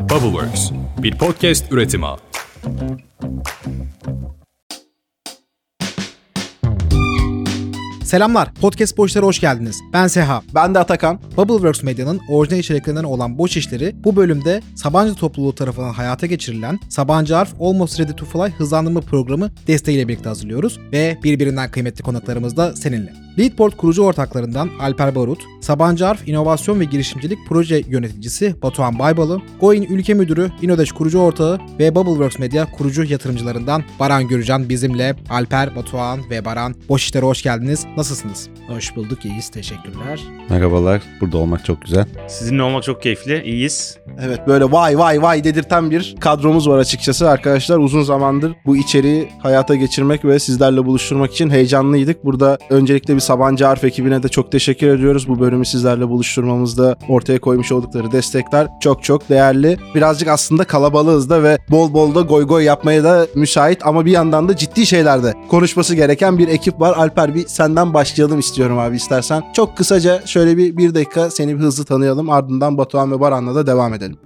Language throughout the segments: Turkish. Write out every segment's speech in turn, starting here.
Bubbleworks, bir podcast üretimi. Selamlar, Podcast Boşlara hoş geldiniz. Ben Seha. Ben de Atakan. Bubbleworks Medya'nın orijinal içeriklerinden olan Boş İşleri bu bölümde Sabancı topluluğu tarafından hayata geçirilen Sabancı Arf Almost Ready to Fly hızlandırma programı desteğiyle birlikte hazırlıyoruz ve birbirinden kıymetli konuklarımız da seninle. Leadport kurucu ortaklarından Alper Barut, Sabancı Arf İnovasyon ve Girişimcilik Proje Yöneticisi Batuhan Baybalı, Goin Ülke Müdürü İnodeş kurucu ortağı ve Bubbleworks Medya kurucu yatırımcılarından Baran Gürcan bizimle. Alper, Batuhan ve Baran Boş İşlere hoş geldiniz. Nasılsınız? Hoş bulduk, iyiyiz. Teşekkürler. Merhabalar, burada olmak çok güzel. Sizinle olmak çok keyifli. İyiyiz. Evet böyle vay vay vay dedirten bir kadromuz var açıkçası arkadaşlar. Uzun zamandır bu içeriği hayata geçirmek ve sizlerle buluşturmak için heyecanlıydık. Burada öncelikle bir Sabancı Arf ekibine de çok teşekkür ediyoruz. Bu bölümü sizlerle buluşturmamızda ortaya koymuş oldukları destekler çok çok değerli. Birazcık aslında kalabalığız da ve bol bol da goy goy yapmaya da müsait ama bir yandan da ciddi şeylerde konuşması gereken bir ekip var. Alper bir senden başlayalım istiyorum abi istersen. Çok kısaca şöyle bir bir dakika seni bir hızlı tanıyalım ardından Batuhan ve Baran'la da devam edelim.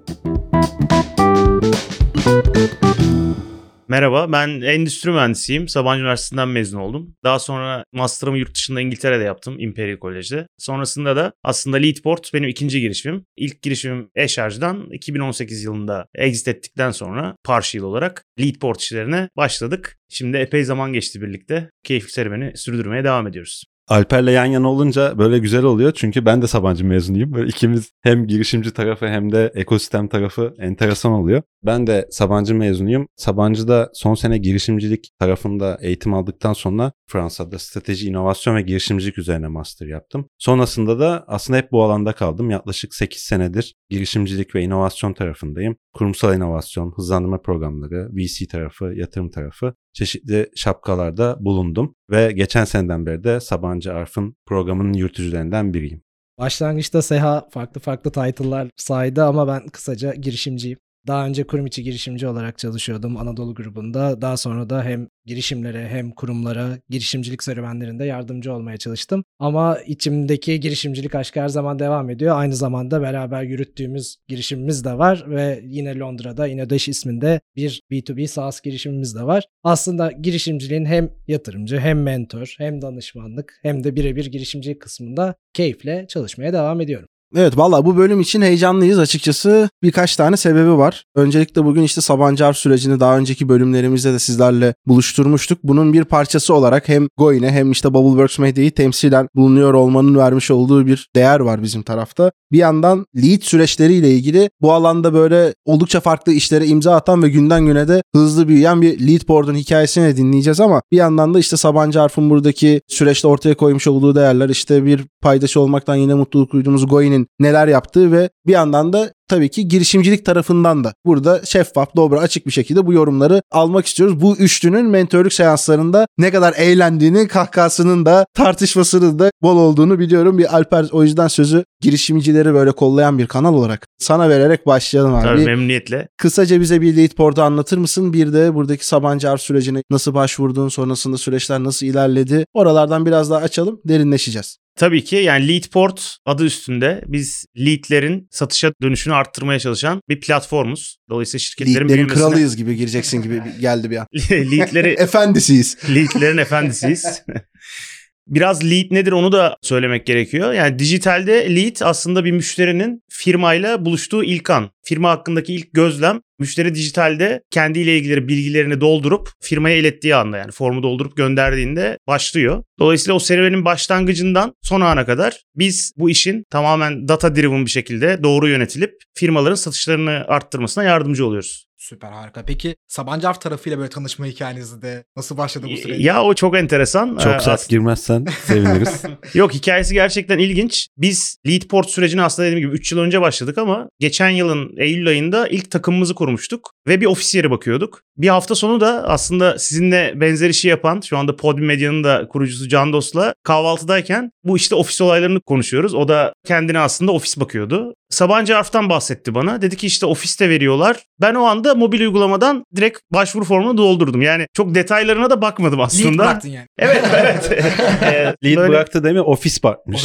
Merhaba, ben endüstri mühendisiyim. Sabancı Üniversitesi'nden mezun oldum. Daha sonra master'ımı yurt dışında İngiltere'de yaptım, Imperial College'de. Sonrasında da aslında Leadport benim ikinci girişimim. İlk girişimim Eşarj'dan 2018 yılında exit ettikten sonra partial olarak Leadport işlerine başladık. Şimdi epey zaman geçti birlikte. Keyifli serüveni sürdürmeye devam ediyoruz. Alper'le yan yana olunca böyle güzel oluyor. Çünkü ben de Sabancı mezunuyum. Böyle ikimiz hem girişimci tarafı hem de ekosistem tarafı enteresan oluyor. Ben de Sabancı mezunuyum. Sabancı'da son sene girişimcilik tarafında eğitim aldıktan sonra Fransa'da strateji, inovasyon ve girişimcilik üzerine master yaptım. Sonrasında da aslında hep bu alanda kaldım. Yaklaşık 8 senedir girişimcilik ve inovasyon tarafındayım. Kurumsal inovasyon, hızlandırma programları, VC tarafı, yatırım tarafı çeşitli şapkalarda bulundum ve geçen seneden beri de Sabancı Arf'ın programının yürütücülerinden biriyim. Başlangıçta Seha farklı farklı title'lar saydı ama ben kısaca girişimciyim. Daha önce kurum içi girişimci olarak çalışıyordum Anadolu grubunda. Daha sonra da hem girişimlere hem kurumlara girişimcilik serüvenlerinde yardımcı olmaya çalıştım. Ama içimdeki girişimcilik aşkı her zaman devam ediyor. Aynı zamanda beraber yürüttüğümüz girişimimiz de var ve yine Londra'da Inodeş isminde bir B2B SaaS girişimimiz de var. Aslında girişimciliğin hem yatırımcı hem mentor hem danışmanlık hem de birebir girişimcilik kısmında keyifle çalışmaya devam ediyorum. Evet valla bu bölüm için heyecanlıyız açıkçası. Birkaç tane sebebi var. Öncelikle bugün işte Sabancı sürecini daha önceki bölümlerimizde de sizlerle buluşturmuştuk. Bunun bir parçası olarak hem Goin'e hem işte Bubbleworks Medya'yı temsilen bulunuyor olmanın vermiş olduğu bir değer var bizim tarafta. Bir yandan lead süreçleriyle ilgili bu alanda böyle oldukça farklı işlere imza atan ve günden güne de hızlı büyüyen bir lead board'un hikayesini dinleyeceğiz ama bir yandan da işte Sabancı Arf'ın buradaki süreçte ortaya koymuş olduğu değerler işte bir paydaşı olmaktan yine mutluluk duyduğumuz Goin'in neler yaptığı ve bir yandan da tabii ki girişimcilik tarafından da burada şeffaf, dobra, açık bir şekilde bu yorumları almak istiyoruz. Bu üçlünün mentörlük seanslarında ne kadar eğlendiğini, kahkahasının da tartışmasının da bol olduğunu biliyorum. Bir Alper o yüzden sözü girişimcileri böyle kollayan bir kanal olarak sana vererek başlayalım abi. Tabii memnuniyetle. Kısaca bize bir Leadport'u anlatır mısın? Bir de buradaki Sabancı Arf sürecine nasıl başvurdun, sonrasında süreçler nasıl ilerledi? Oralardan biraz daha açalım, derinleşeceğiz. Tabii ki yani Leadport adı üstünde biz leadlerin satışa dönüşünü arttırmaya çalışan bir platformuz. Dolayısıyla şirketlerin Leadlerin büyümesine... kralıyız gibi gireceksin gibi geldi bir an. leadleri, Efendisiyiz. leadlerin efendisiyiz. Biraz lead nedir onu da söylemek gerekiyor. Yani dijitalde lead aslında bir müşterinin firmayla buluştuğu ilk an. Firma hakkındaki ilk gözlem müşteri dijitalde kendiyle ilgili bilgilerini doldurup firmaya ilettiği anda yani formu doldurup gönderdiğinde başlıyor. Dolayısıyla o serüvenin başlangıcından son ana kadar biz bu işin tamamen data driven bir şekilde doğru yönetilip firmaların satışlarını arttırmasına yardımcı oluyoruz. Süper harika. Peki Sabancı Arf tarafıyla böyle tanışma hikayenizi de nasıl başladı bu süreç? Ya o çok enteresan. Çok Ee, sert girmezsen seviniriz. Yok hikayesi gerçekten ilginç. Biz Leadport sürecine aslında dediğim gibi 3 yıl önce başladık ama geçen yılın Eylül ayında ilk takımımızı kurmuştuk ve bir ofis yeri bakıyorduk. Bir hafta sonu da aslında sizinle benzer işi yapan şu anda Podium Medya'nın da kurucusu Can Dost'la kahvaltıdayken bu işte ofis olaylarını konuşuyoruz. O da kendine aslında ofis bakıyordu. Sabancı Arf'tan bahsetti bana. Dedi ki işte ofiste veriyorlar. Ben o anda da mobil uygulamadan direkt başvuru formunu doldurdum. Yani çok detaylarına da bakmadım Lead aslında. bıraktın yani. Evet evet. Ee, Lead böyle- bıraktı değil mi? Ofis bakmış.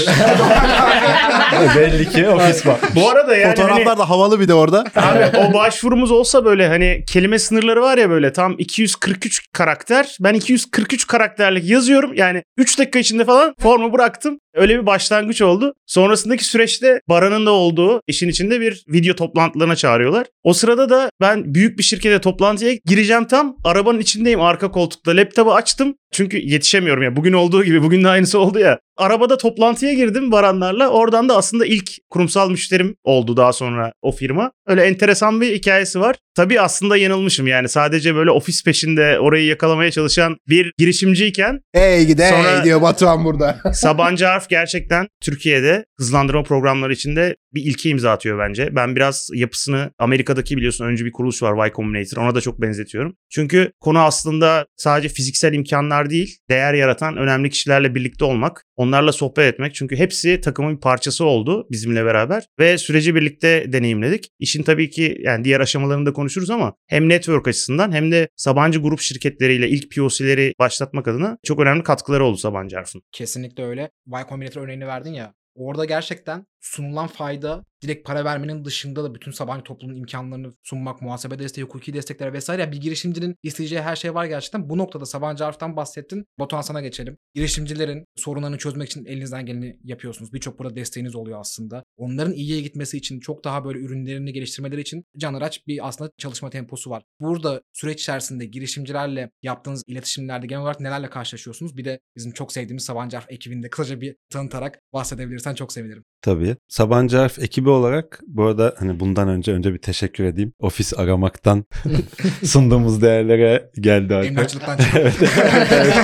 Belli ki ofis bak. Bu arada yani hani- Fotoğraflar da havalı bir de orada. Abi o başvurumuz olsa böyle hani kelime sınırları var ya böyle tam 243 karakter. Ben 243 karakterlik yazıyorum. Yani 3 dakika içinde falan formu bıraktım. Öyle bir başlangıç oldu. Sonrasındaki süreçte Baran'ın da olduğu işin içinde bir video toplantılarına çağırıyorlar. O sırada da ben büyük bir şirkete toplantıya gireceğim tam. Arabanın içindeyim arka koltukta. Laptopu açtım. Çünkü yetişemiyorum ya. Bugün olduğu gibi bugün de aynısı oldu ya. Arabada toplantıya girdim Baranlarla. Oradan da aslında ilk kurumsal müşterim oldu daha sonra o firma. Öyle enteresan bir hikayesi var. Tabii aslında yanılmışım yani. Sadece böyle ofis peşinde orayı yakalamaya çalışan bir girişimciyken Hey gide hey diyor Batuhan burada. Sabancı Harf gerçekten Türkiye'de hızlandırma programları içinde bir ilke imza atıyor bence. Ben biraz yapısını Amerika'daki biliyorsun öncü bir kuruluş var Y Combinator. Ona da çok benzetiyorum. Çünkü konu aslında sadece fiziksel imkanlar değil, değer yaratan önemli kişilerle birlikte olmak, onlarla sohbet etmek. Çünkü hepsi takımın bir parçası oldu bizimle beraber ve süreci birlikte deneyimledik. İşin tabii ki yani diğer aşamalarında konuşuruz ama hem network açısından hem de Sabancı grup şirketleriyle ilk POC'leri başlatmak adına çok önemli katkıları oldu Sabancı Harf'ın. Kesinlikle öyle. Y Combinator örneğini verdin ya. Orada gerçekten sunulan fayda direkt para vermenin dışında da bütün Sabancı toplumun imkanlarını sunmak, muhasebe desteği, hukuki destekler vesaire. Bir girişimcinin isteyeceği her şey var gerçekten. Bu noktada Sabancı Harf'tan bahsettin. Batuhan sana geçelim. Girişimcilerin sorunlarını çözmek için elinizden geleni yapıyorsunuz. Birçok burada desteğiniz oluyor aslında. Onların iyiye gitmesi için çok daha böyle ürünlerini geliştirmeleri için Can Araç bir aslında çalışma temposu var. Burada süreç içerisinde girişimcilerle yaptığınız iletişimlerde genel olarak nelerle karşılaşıyorsunuz? Bir de bizim çok sevdiğimiz Sabancı Harf ekibinde kısaca bir tanıtarak bahsedebilirsen çok sevinirim. Tabii. Sabancı Harf ekibi olarak bu arada hani bundan önce önce bir teşekkür edeyim. Ofis aramaktan sunduğumuz değerlere geldi Alper. Emlakçılıktan çıkıp evet, evet, evet.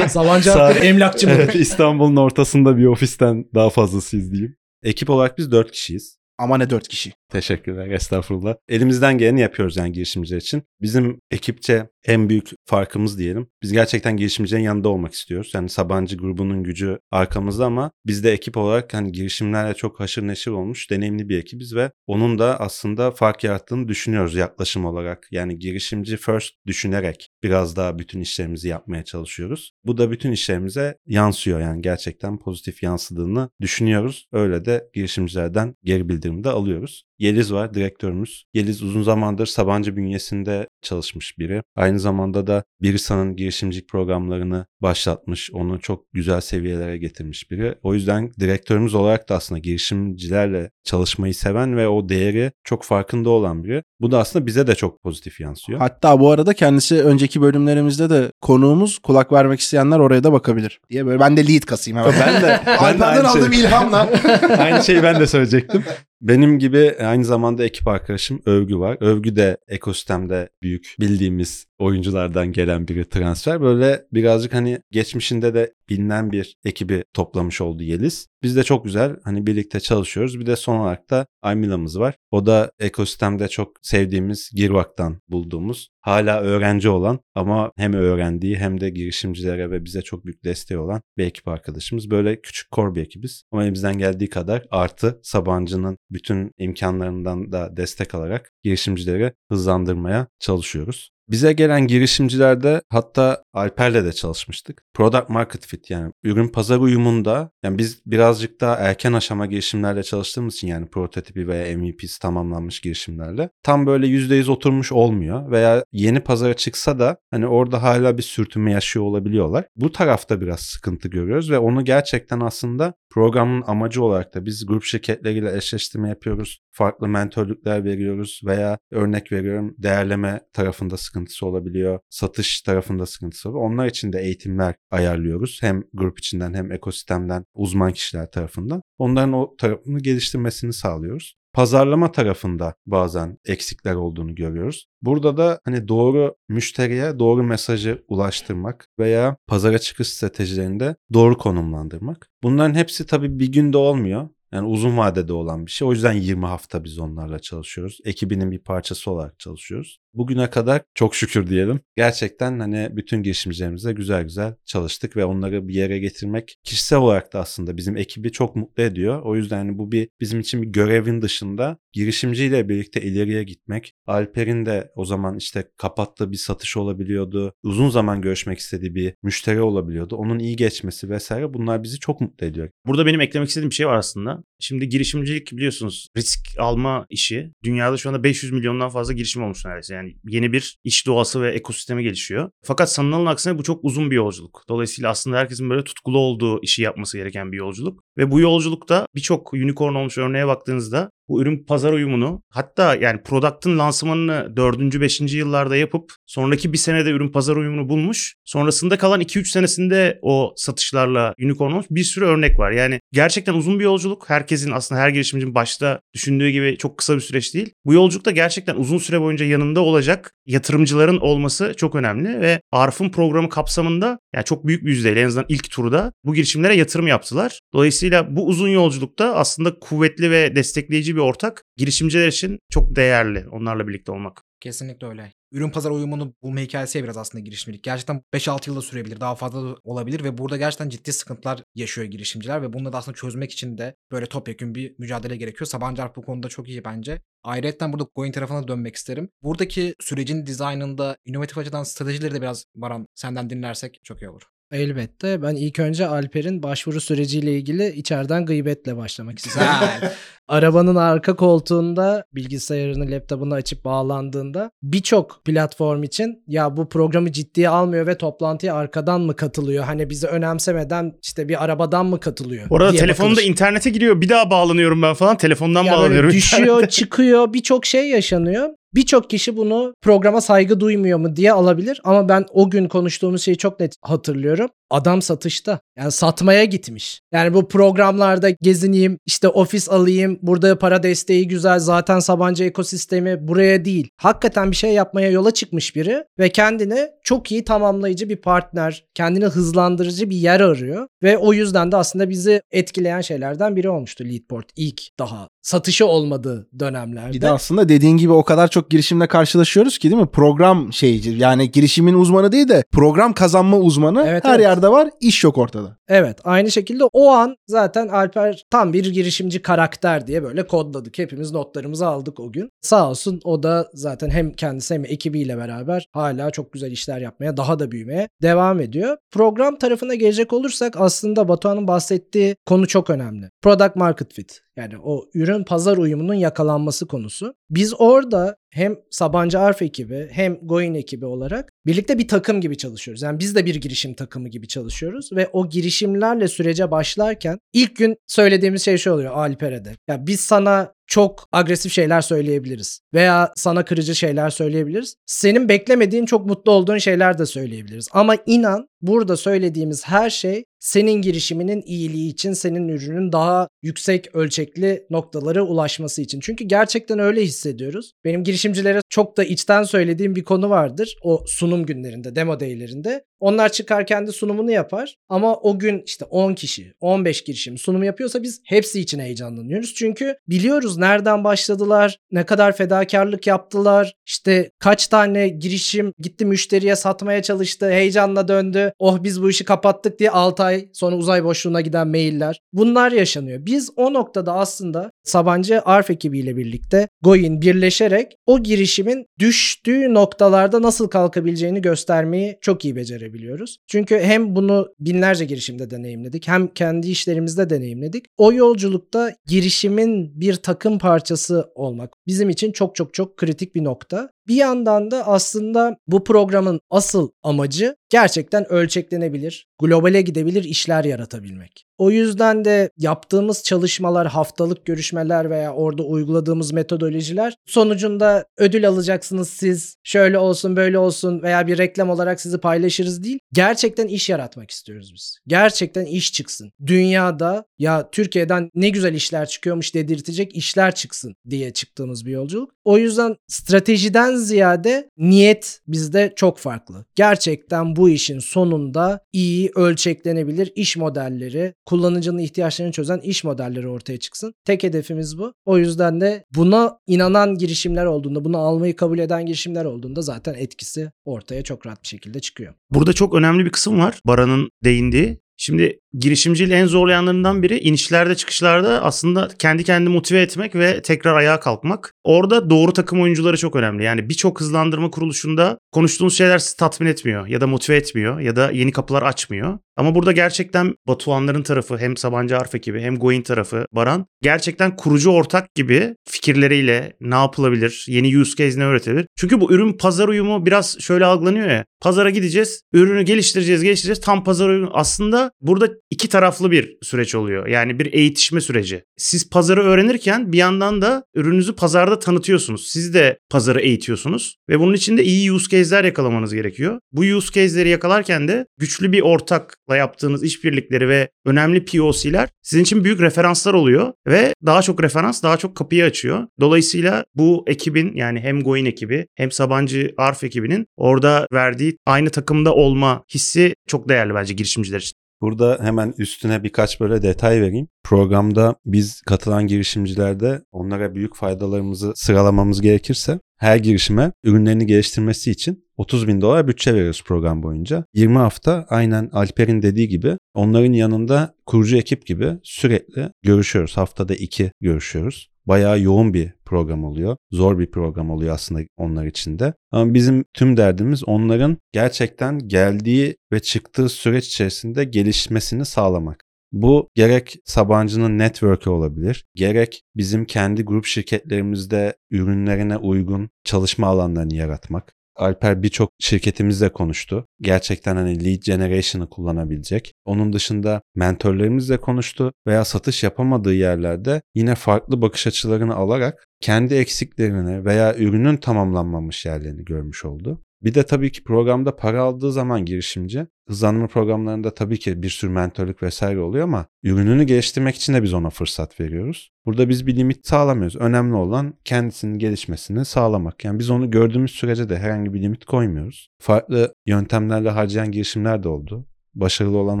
Sabancı Sağ- Harf'ın emlakçı mı? Evet, İstanbul'un ortasında bir ofisten daha fazlasıyız diyeyim. Ekip olarak biz dört kişiyiz. Ama ne dört kişi. Teşekkürler, estağfurullah. Elimizden geleni yapıyoruz yani girişimciler için. Bizim ekipçe en büyük farkımız diyelim. Biz gerçekten girişimcilerin yanında olmak istiyoruz. Yani Sabancı grubunun gücü arkamızda ama biz de ekip olarak hani girişimlerle çok haşır neşir olmuş deneyimli bir ekibiz ve onun da aslında fark yarattığını düşünüyoruz yaklaşım olarak. Yani girişimci first düşünerek biraz daha bütün işlerimizi yapmaya çalışıyoruz. Bu da bütün işlerimize yansıyor yani gerçekten pozitif yansıdığını düşünüyoruz. Öyle de girişimcilerden geri bildirim de alıyoruz. Yeliz var direktörümüz. Yeliz uzun zamandır Sabancı bünyesinde çalışmış biri. Aynı zamanda da Birisa'nın girişimcilik programlarını başlatmış. Onu çok güzel seviyelere getirmiş biri. O yüzden direktörümüz olarak da aslında girişimcilerle çalışmayı seven ve o değeri çok farkında olan biri. Bu da aslında bize de çok pozitif yansıyor. Hatta bu arada kendisi önceki bölümlerimizde de konuğumuz kulak vermek isteyenler oraya da bakabilir. Diye böyle ben de lead kasayım hemen. Ben de, ben de Alper'den aynı şey- aldığım ilhamla. aynı şeyi ben de söyleyecektim. Benim gibi aynı zamanda ekip arkadaşım Övgü var. Övgü de ekosistemde büyük bildiğimiz oyunculardan gelen biri transfer. Böyle birazcık hani geçmişinde de bilinen bir ekibi toplamış oldu Yeliz. Biz de çok güzel hani birlikte çalışıyoruz. Bir de son olarak da Aymila'mız var. O da ekosistemde çok sevdiğimiz Girvak'tan bulduğumuz hala öğrenci olan ama hem öğrendiği hem de girişimcilere ve bize çok büyük desteği olan bir ekip arkadaşımız. Böyle küçük kor bir ekibiz. Ama elimizden geldiği kadar artı Sabancı'nın bütün imkanlarından da destek alarak girişimcileri hızlandırmaya çalışıyoruz. Bize gelen girişimcilerde hatta Alper'le de çalışmıştık. Product market fit yani ürün pazar uyumunda yani biz birazcık daha erken aşama girişimlerle çalıştığımız için yani prototipi veya MVP'si tamamlanmış girişimlerle tam böyle %100 oturmuş olmuyor veya yeni pazara çıksa da hani orada hala bir sürtünme yaşıyor olabiliyorlar. Bu tarafta biraz sıkıntı görüyoruz ve onu gerçekten aslında programın amacı olarak da biz grup şirketleriyle eşleştirme yapıyoruz. Farklı mentörlükler veriyoruz veya örnek veriyorum değerleme tarafında sıkıntısı olabiliyor. Satış tarafında sıkıntısı olabiliyor. Onlar için de eğitimler ayarlıyoruz. Hem grup içinden hem ekosistemden uzman kişiler tarafından. Onların o tarafını geliştirmesini sağlıyoruz. Pazarlama tarafında bazen eksikler olduğunu görüyoruz. Burada da hani doğru müşteriye doğru mesajı ulaştırmak veya pazara çıkış stratejilerinde doğru konumlandırmak. Bunların hepsi tabii bir günde olmuyor. Yani uzun vadede olan bir şey. O yüzden 20 hafta biz onlarla çalışıyoruz. Ekibinin bir parçası olarak çalışıyoruz. Bugüne kadar çok şükür diyelim. Gerçekten hani bütün girişimcilerimizle güzel güzel çalıştık ve onları bir yere getirmek kişisel olarak da aslında bizim ekibi çok mutlu ediyor. O yüzden hani bu bir bizim için bir görevin dışında girişimciyle birlikte ileriye gitmek. Alper'in de o zaman işte kapattığı bir satış olabiliyordu. Uzun zaman görüşmek istediği bir müşteri olabiliyordu. Onun iyi geçmesi vesaire bunlar bizi çok mutlu ediyor. Burada benim eklemek istediğim bir şey var aslında. Şimdi girişimcilik biliyorsunuz risk alma işi. Dünyada şu anda 500 milyondan fazla girişim olmuş neredeyse. Yani yeni bir iş doğası ve ekosistemi gelişiyor. Fakat sanılanın aksine bu çok uzun bir yolculuk. Dolayısıyla aslında herkesin böyle tutkulu olduğu işi yapması gereken bir yolculuk. Ve bu yolculukta birçok unicorn olmuş örneğe baktığınızda bu ürün pazar uyumunu hatta yani product'ın lansmanını 4. 5. yıllarda yapıp sonraki bir senede ürün pazar uyumunu bulmuş. Sonrasında kalan 2-3 senesinde o satışlarla unicorn olmuş bir sürü örnek var. Yani gerçekten uzun bir yolculuk. Herkesin aslında her girişimcinin başta düşündüğü gibi çok kısa bir süreç değil. Bu yolculukta gerçekten uzun süre boyunca yanında olacak yatırımcıların olması çok önemli ve Arif'in programı kapsamında yani çok büyük bir yüzdeyle en azından ilk turda bu girişimlere yatırım yaptılar. Dolayısıyla bu uzun yolculukta aslında kuvvetli ve destekleyici bir ortak girişimciler için çok değerli onlarla birlikte olmak. Kesinlikle öyle. Ürün pazar uyumunu bulma hikayesi biraz aslında girişimcilik. Gerçekten 5-6 yılda sürebilir. Daha fazla olabilir ve burada gerçekten ciddi sıkıntılar yaşıyor girişimciler ve bunları da aslında çözmek için de böyle topyekun bir mücadele gerekiyor. Sabancı Arp bu konuda çok iyi bence. Ayrıca burada Goin tarafına dönmek isterim. Buradaki sürecin dizaynında inovatif açıdan stratejileri de biraz Baran senden dinlersek çok iyi olur. Elbette. Ben ilk önce Alper'in başvuru süreciyle ilgili içeriden gıybetle başlamak. Güzel. Arabanın arka koltuğunda bilgisayarını, laptopunu açıp bağlandığında birçok platform için ya bu programı ciddiye almıyor ve toplantıya arkadan mı katılıyor? Hani bizi önemsemeden işte bir arabadan mı katılıyor? Orada telefonda bakılır. internete giriyor bir daha bağlanıyorum ben falan telefondan Ya bağlanıyorum. düşüyor, çıkıyor, birçok şey yaşanıyor. Birçok kişi bunu programa saygı duymuyor mu diye alabilir ama ben o gün konuştuğumuz şeyi çok net hatırlıyorum. Adam satışta. Yani satmaya gitmiş. Yani bu programlarda gezineyim, işte ofis alayım, burada para desteği güzel, zaten Sabancı ekosistemi buraya değil. Hakikaten bir şey yapmaya yola çıkmış biri ve kendine çok iyi tamamlayıcı bir partner, kendini hızlandırıcı bir yer arıyor ve o yüzden de aslında bizi etkileyen şeylerden biri olmuştu Leadport ilk daha satışı olmadığı dönemlerde. Bir de aslında dediğin gibi o kadar çok girişimle karşılaşıyoruz ki değil mi? Program şeyci yani girişimin uzmanı değil de program kazanma uzmanı Evet, her evet. yerde var iş yok ortada. Evet aynı şekilde o an zaten Alper tam bir girişimci karakter diye böyle kodladık. Hepimiz notlarımızı aldık o gün. Sağ olsun o da zaten hem kendisi hem ekibiyle beraber hala çok güzel işler yapmaya daha da büyümeye devam ediyor. Program tarafına gelecek olursak aslında Batuhan'ın bahsettiği konu çok önemli. Product market fit. Yani o ürün pazar uyumunun yakalanması konusu. Biz orada hem Sabancı Arf ekibi hem Goin ekibi olarak birlikte bir takım gibi çalışıyoruz. Yani biz de bir girişim takımı gibi çalışıyoruz ve o girişimlerle sürece başlarken ilk gün söylediğimiz şey şu oluyor Alper'e de. Ya biz sana çok agresif şeyler söyleyebiliriz veya sana kırıcı şeyler söyleyebiliriz. Senin beklemediğin çok mutlu olduğun şeyler de söyleyebiliriz. Ama inan burada söylediğimiz her şey senin girişiminin iyiliği için, senin ürünün daha yüksek ölçekli noktalara ulaşması için. Çünkü gerçekten öyle hissediyoruz. Benim girişimcilere çok da içten söylediğim bir konu vardır. O sunum günlerinde, demo day'lerinde. Onlar çıkar kendi sunumunu yapar ama o gün işte 10 kişi, 15 girişim sunum yapıyorsa biz hepsi için heyecanlanıyoruz. Çünkü biliyoruz nereden başladılar, ne kadar fedakarlık yaptılar, işte kaç tane girişim gitti müşteriye satmaya çalıştı, heyecanla döndü. Oh biz bu işi kapattık diye 6 ay sonra uzay boşluğuna giden mailler. Bunlar yaşanıyor. Biz o noktada aslında Sabancı Arf ekibiyle birlikte Goin birleşerek o girişimin düştüğü noktalarda nasıl kalkabileceğini göstermeyi çok iyi becerebiliyoruz. Çünkü hem bunu binlerce girişimde deneyimledik hem kendi işlerimizde deneyimledik. O yolculukta girişimin bir takım parçası olmak bizim için çok çok çok kritik bir nokta. Bir yandan da aslında bu programın asıl amacı gerçekten ölçeklenebilir, globale gidebilir işler yaratabilmek. O yüzden de yaptığımız çalışmalar, haftalık görüşmeler veya orada uyguladığımız metodolojiler sonucunda ödül alacaksınız siz, şöyle olsun böyle olsun veya bir reklam olarak sizi paylaşırız değil. Gerçekten iş yaratmak istiyoruz biz. Gerçekten iş çıksın. Dünyada ya Türkiye'den ne güzel işler çıkıyormuş dedirtecek işler çıksın diye çıktığımız bir yolculuk. O yüzden stratejiden ziyade niyet bizde çok farklı. Gerçekten bu işin sonunda iyi, ölçeklenebilir iş modelleri, kullanıcının ihtiyaçlarını çözen iş modelleri ortaya çıksın. Tek hedefimiz bu. O yüzden de buna inanan girişimler olduğunda, bunu almayı kabul eden girişimler olduğunda zaten etkisi ortaya çok rahat bir şekilde çıkıyor. Burada çok önemli bir kısım var. Baran'ın değindiği. Şimdi girişimciliği en zorlayanlarından biri inişlerde çıkışlarda aslında kendi kendini motive etmek ve tekrar ayağa kalkmak. Orada doğru takım oyuncuları çok önemli. Yani birçok hızlandırma kuruluşunda konuştuğunuz şeyler sizi tatmin etmiyor ya da motive etmiyor ya da yeni kapılar açmıyor. Ama burada gerçekten Batuhanların tarafı hem Sabancı Arf ekibi hem Goin tarafı Baran gerçekten kurucu ortak gibi fikirleriyle ne yapılabilir, yeni use case ne öğretilir. Çünkü bu ürün pazar uyumu biraz şöyle algılanıyor ya. Pazara gideceğiz, ürünü geliştireceğiz, geliştireceğiz. Tam pazar uyumu. Aslında burada iki taraflı bir süreç oluyor. Yani bir eğitişme süreci. Siz pazarı öğrenirken bir yandan da ürününüzü pazarda tanıtıyorsunuz. Siz de pazarı eğitiyorsunuz ve bunun için de iyi use case'ler yakalamanız gerekiyor. Bu use case'leri yakalarken de güçlü bir ortakla yaptığınız işbirlikleri ve önemli POC'ler sizin için büyük referanslar oluyor ve daha çok referans daha çok kapıyı açıyor. Dolayısıyla bu ekibin yani hem Goin ekibi hem Sabancı Arf ekibinin orada verdiği aynı takımda olma hissi çok değerli bence girişimciler için. Burada hemen üstüne birkaç böyle detay vereyim. Programda biz katılan girişimcilerde onlara büyük faydalarımızı sıralamamız gerekirse her girişime ürünlerini geliştirmesi için 30 bin dolar bütçe veriyoruz program boyunca. 20 hafta aynen Alper'in dediği gibi onların yanında kurucu ekip gibi sürekli görüşüyoruz. Haftada iki görüşüyoruz. Bayağı yoğun bir program oluyor. Zor bir program oluyor aslında onlar için de. Ama bizim tüm derdimiz onların gerçekten geldiği ve çıktığı süreç içerisinde gelişmesini sağlamak. Bu gerek Sabancı'nın network'ü olabilir, gerek bizim kendi grup şirketlerimizde ürünlerine uygun çalışma alanlarını yaratmak. Alper birçok şirketimizle konuştu. Gerçekten hani lead generation'ı kullanabilecek. Onun dışında mentorlarımızla konuştu veya satış yapamadığı yerlerde yine farklı bakış açılarını alarak kendi eksiklerini veya ürünün tamamlanmamış yerlerini görmüş oldu. Bir de tabii ki programda para aldığı zaman girişimci hızlandırma programlarında tabii ki bir sürü mentorluk vesaire oluyor ama ürününü geliştirmek için de biz ona fırsat veriyoruz. Burada biz bir limit sağlamıyoruz. Önemli olan kendisinin gelişmesini sağlamak. Yani biz onu gördüğümüz sürece de herhangi bir limit koymuyoruz. Farklı yöntemlerle harcayan girişimler de oldu. Başarılı olan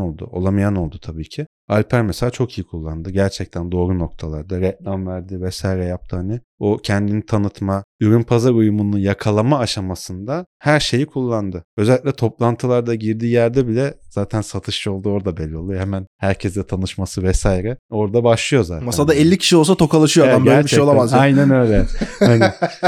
oldu. Olamayan oldu tabii ki. Alper mesela çok iyi kullandı. Gerçekten doğru noktalarda reklam verdi vesaire yaptı hani. O kendini tanıtma, ürün pazar uyumunu yakalama aşamasında her şeyi kullandı. Özellikle toplantılarda girdiği yerde bile zaten satışçı olduğu orada belli oluyor. Hemen herkesle tanışması vesaire orada başlıyor zaten. Masada 50 kişi olsa tokalaşıyor adam böyle bir şey olamaz. ya. Aynen öyle. hani